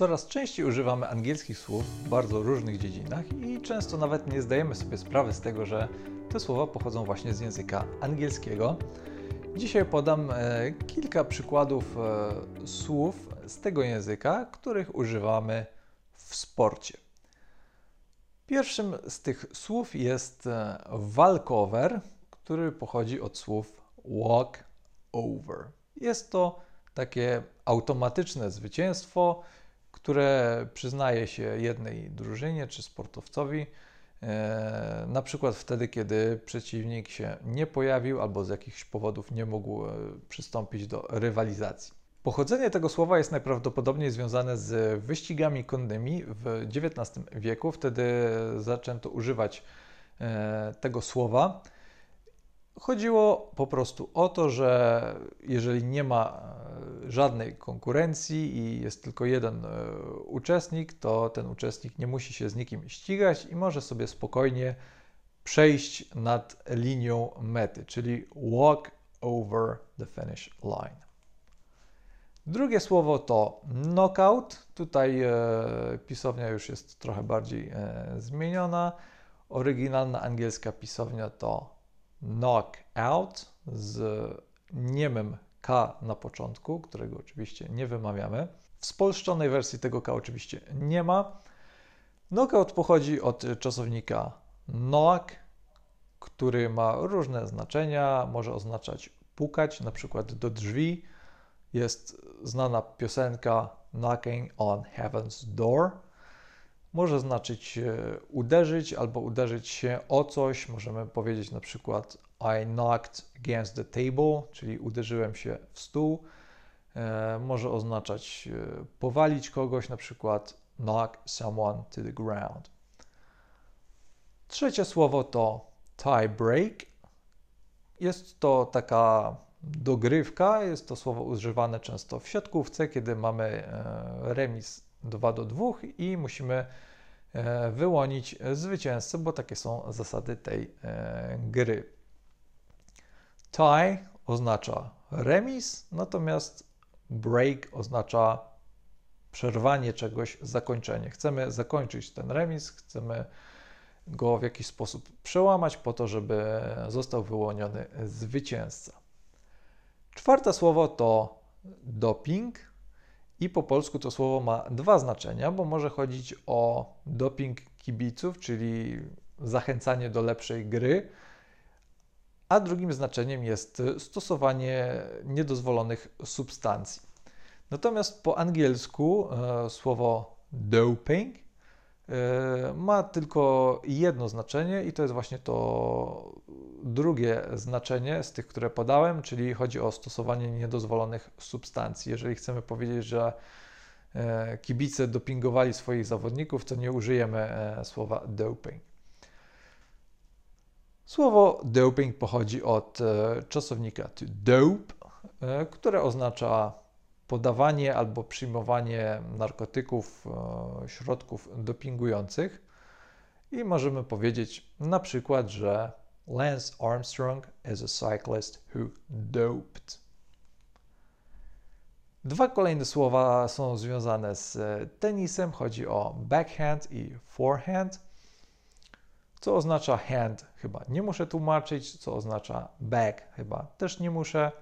Coraz częściej używamy angielskich słów w bardzo różnych dziedzinach i często nawet nie zdajemy sobie sprawy z tego, że te słowa pochodzą właśnie z języka angielskiego. Dzisiaj podam e, kilka przykładów e, słów z tego języka, których używamy w sporcie. Pierwszym z tych słów jest e, walkover, który pochodzi od słów walk over. Jest to takie automatyczne zwycięstwo, które przyznaje się jednej drużynie czy sportowcowi, e, na przykład wtedy, kiedy przeciwnik się nie pojawił albo z jakichś powodów nie mógł e, przystąpić do rywalizacji. Pochodzenie tego słowa jest najprawdopodobniej związane z wyścigami konnymi w XIX wieku. Wtedy zaczęto używać e, tego słowa. Chodziło po prostu o to, że jeżeli nie ma e, żadnej konkurencji i jest tylko jeden e, uczestnik, to ten uczestnik nie musi się z nikim ścigać i może sobie spokojnie przejść nad linią mety, czyli walk over the finish line. Drugie słowo to knockout. Tutaj e, pisownia już jest trochę bardziej e, zmieniona. Oryginalna angielska pisownia to knockout z niemym K na początku, którego oczywiście nie wymawiamy. W spolszczonej wersji tego K oczywiście nie ma. Knockout pochodzi od czasownika knock, który ma różne znaczenia. Może oznaczać pukać, na przykład do drzwi. Jest znana piosenka Knocking on Heaven's Door. Może znaczyć uderzyć albo uderzyć się o coś. Możemy powiedzieć na przykład I knocked against the table, czyli uderzyłem się w stół. E, może oznaczać e, powalić kogoś, na przykład knock someone to the ground. Trzecie słowo to tie break. Jest to taka dogrywka. Jest to słowo używane często w siatkówce, kiedy mamy e, remis 2 do 2 i musimy e, wyłonić zwycięzcę, bo takie są zasady tej e, gry. Tie oznacza remis, natomiast break oznacza przerwanie czegoś, zakończenie. Chcemy zakończyć ten remis, chcemy go w jakiś sposób przełamać po to, żeby został wyłoniony zwycięzca. Czwarte słowo to doping i po polsku to słowo ma dwa znaczenia, bo może chodzić o doping kibiców, czyli zachęcanie do lepszej gry, a drugim znaczeniem jest stosowanie niedozwolonych substancji. Natomiast po angielsku e, słowo doping e, ma tylko jedno znaczenie i to jest właśnie to drugie znaczenie z tych, które podałem, czyli chodzi o stosowanie niedozwolonych substancji. Jeżeli chcemy powiedzieć, że e, kibice dopingowali swoich zawodników, to nie użyjemy e, słowa doping. Słowo doping pochodzi od e, czasownika to dope, które oznacza podawanie albo przyjmowanie narkotyków, środków dopingujących. I możemy powiedzieć na przykład, że Lance Armstrong is a cyclist who doped. Dwa kolejne słowa są związane z tenisem. Chodzi o backhand i forehand. Co oznacza hand? Chyba nie muszę tłumaczyć. Co oznacza back? Chyba też nie muszę.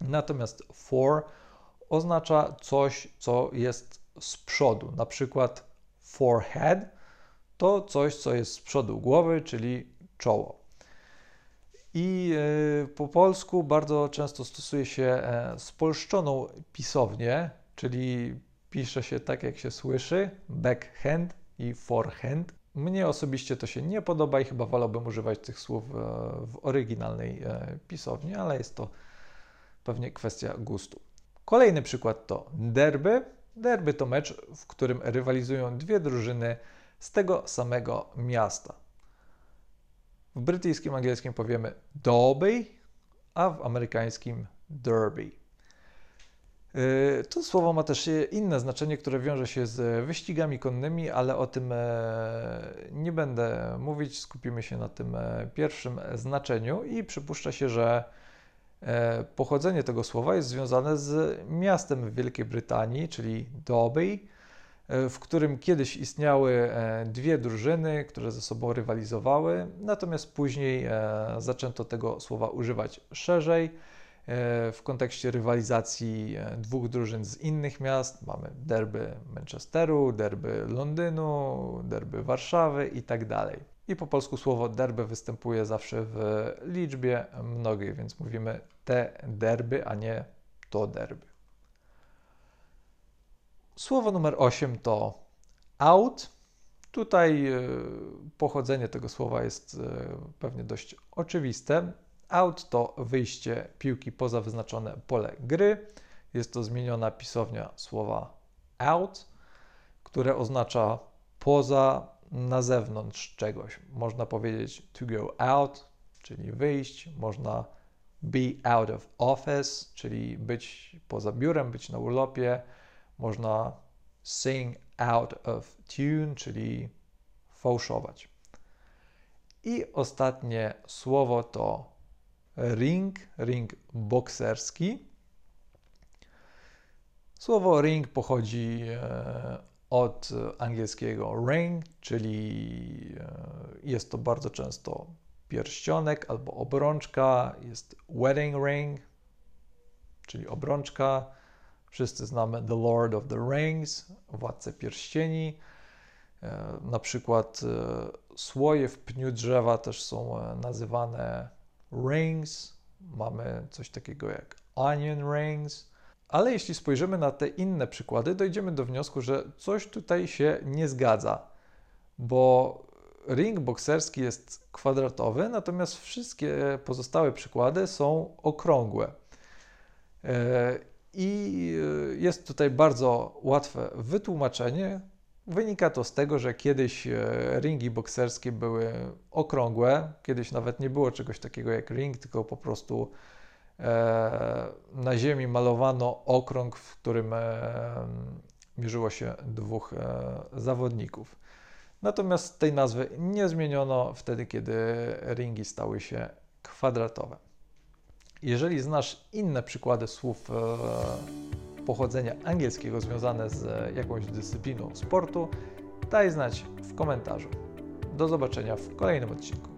Natomiast for oznacza coś, co jest z przodu. Na przykład forehead to coś, co jest z przodu głowy, czyli czoło. I e, po polsku bardzo często stosuje się e, spolszczoną pisownię, czyli pisze się tak, jak się słyszy, backhand i forehand. Mnie osobiście to się nie podoba i chyba wolałbym używać tych słów e, w oryginalnej pisowni, ale jest to pewnie kwestia gustu. Kolejny przykład to derby. Derby to mecz, w którym rywalizują dwie drużyny z tego samego miasta. W brytyjskim angielskim powiemy Derby, a w amerykańskim Derby. Y, to słowo ma też inne znaczenie, które wiąże się z wyścigami konnymi, ale o tym e, nie będę mówić. Skupimy się na tym e, pierwszym znaczeniu i przypuszcza się, że e, pochodzenie tego słowa jest związane z miastem w Wielkiej Brytanii, czyli Derby, w którym kiedyś istniały e, dwie drużyny, które ze sobą rywalizowały, natomiast później e, zaczęto tego słowa używać szerzej w kontekście rywalizacji dwóch drużyn z innych miast. Mamy derby Manchesteru, derby Londynu, derby Warszawy i tak. I po polsku słowo derby występuje zawsze w liczbie mnogiej, więc mówimy te derby, a nie to derby. Słowo numer 8 to out. Tutaj e, pochodzenie tego słowa jest e, pewnie dość oczywiste. Out to wyjście piłki poza wyznaczone pole gry. Jest to zmieniona pisownia słowa out, które oznacza poza, na zewnątrz czegoś. Można powiedzieć to go out, czyli wyjść. Można be out of office, czyli być poza biurem, być na urlopie można sing out of tune, czyli fałszować. I ostatnie słowo to ring, ring bokserski. Słowo ring pochodzi e, od angielskiego ring, czyli e, jest to bardzo często pierścionek albo obrączka, jest wedding ring, czyli obrączka Wszyscy znamy The Lord of the Rings, Władcę Pierścieni. E, na przykład e, słoje w pniu drzewa też są e, nazywane rings. Mamy coś takiego jak onion rings. Ale jeśli spojrzymy na te inne przykłady, dojdziemy do wniosku, że coś tutaj się nie zgadza, bo ring bokserski jest kwadratowy, natomiast wszystkie pozostałe przykłady są okrągłe. I jest tutaj bardzo łatwe wytłumaczenie. Wynika to z tego, że kiedyś e, ringi bokserskie były okrągłe, kiedyś nawet nie było czegoś takiego jak ring, tylko po prostu e, na ziemi malowano okrąg, w którym e, mierzyło się dwóch zawodników. Natomiast tej nazwy nie zmieniono wtedy, kiedy ringi stały się kwadratowe. Jeżeli znasz inne przykłady słów pochodzenia angielskiego związane z jakąś dyscypliną sportu, daj znać w komentarzu. Do zobaczenia w kolejnym odcinku.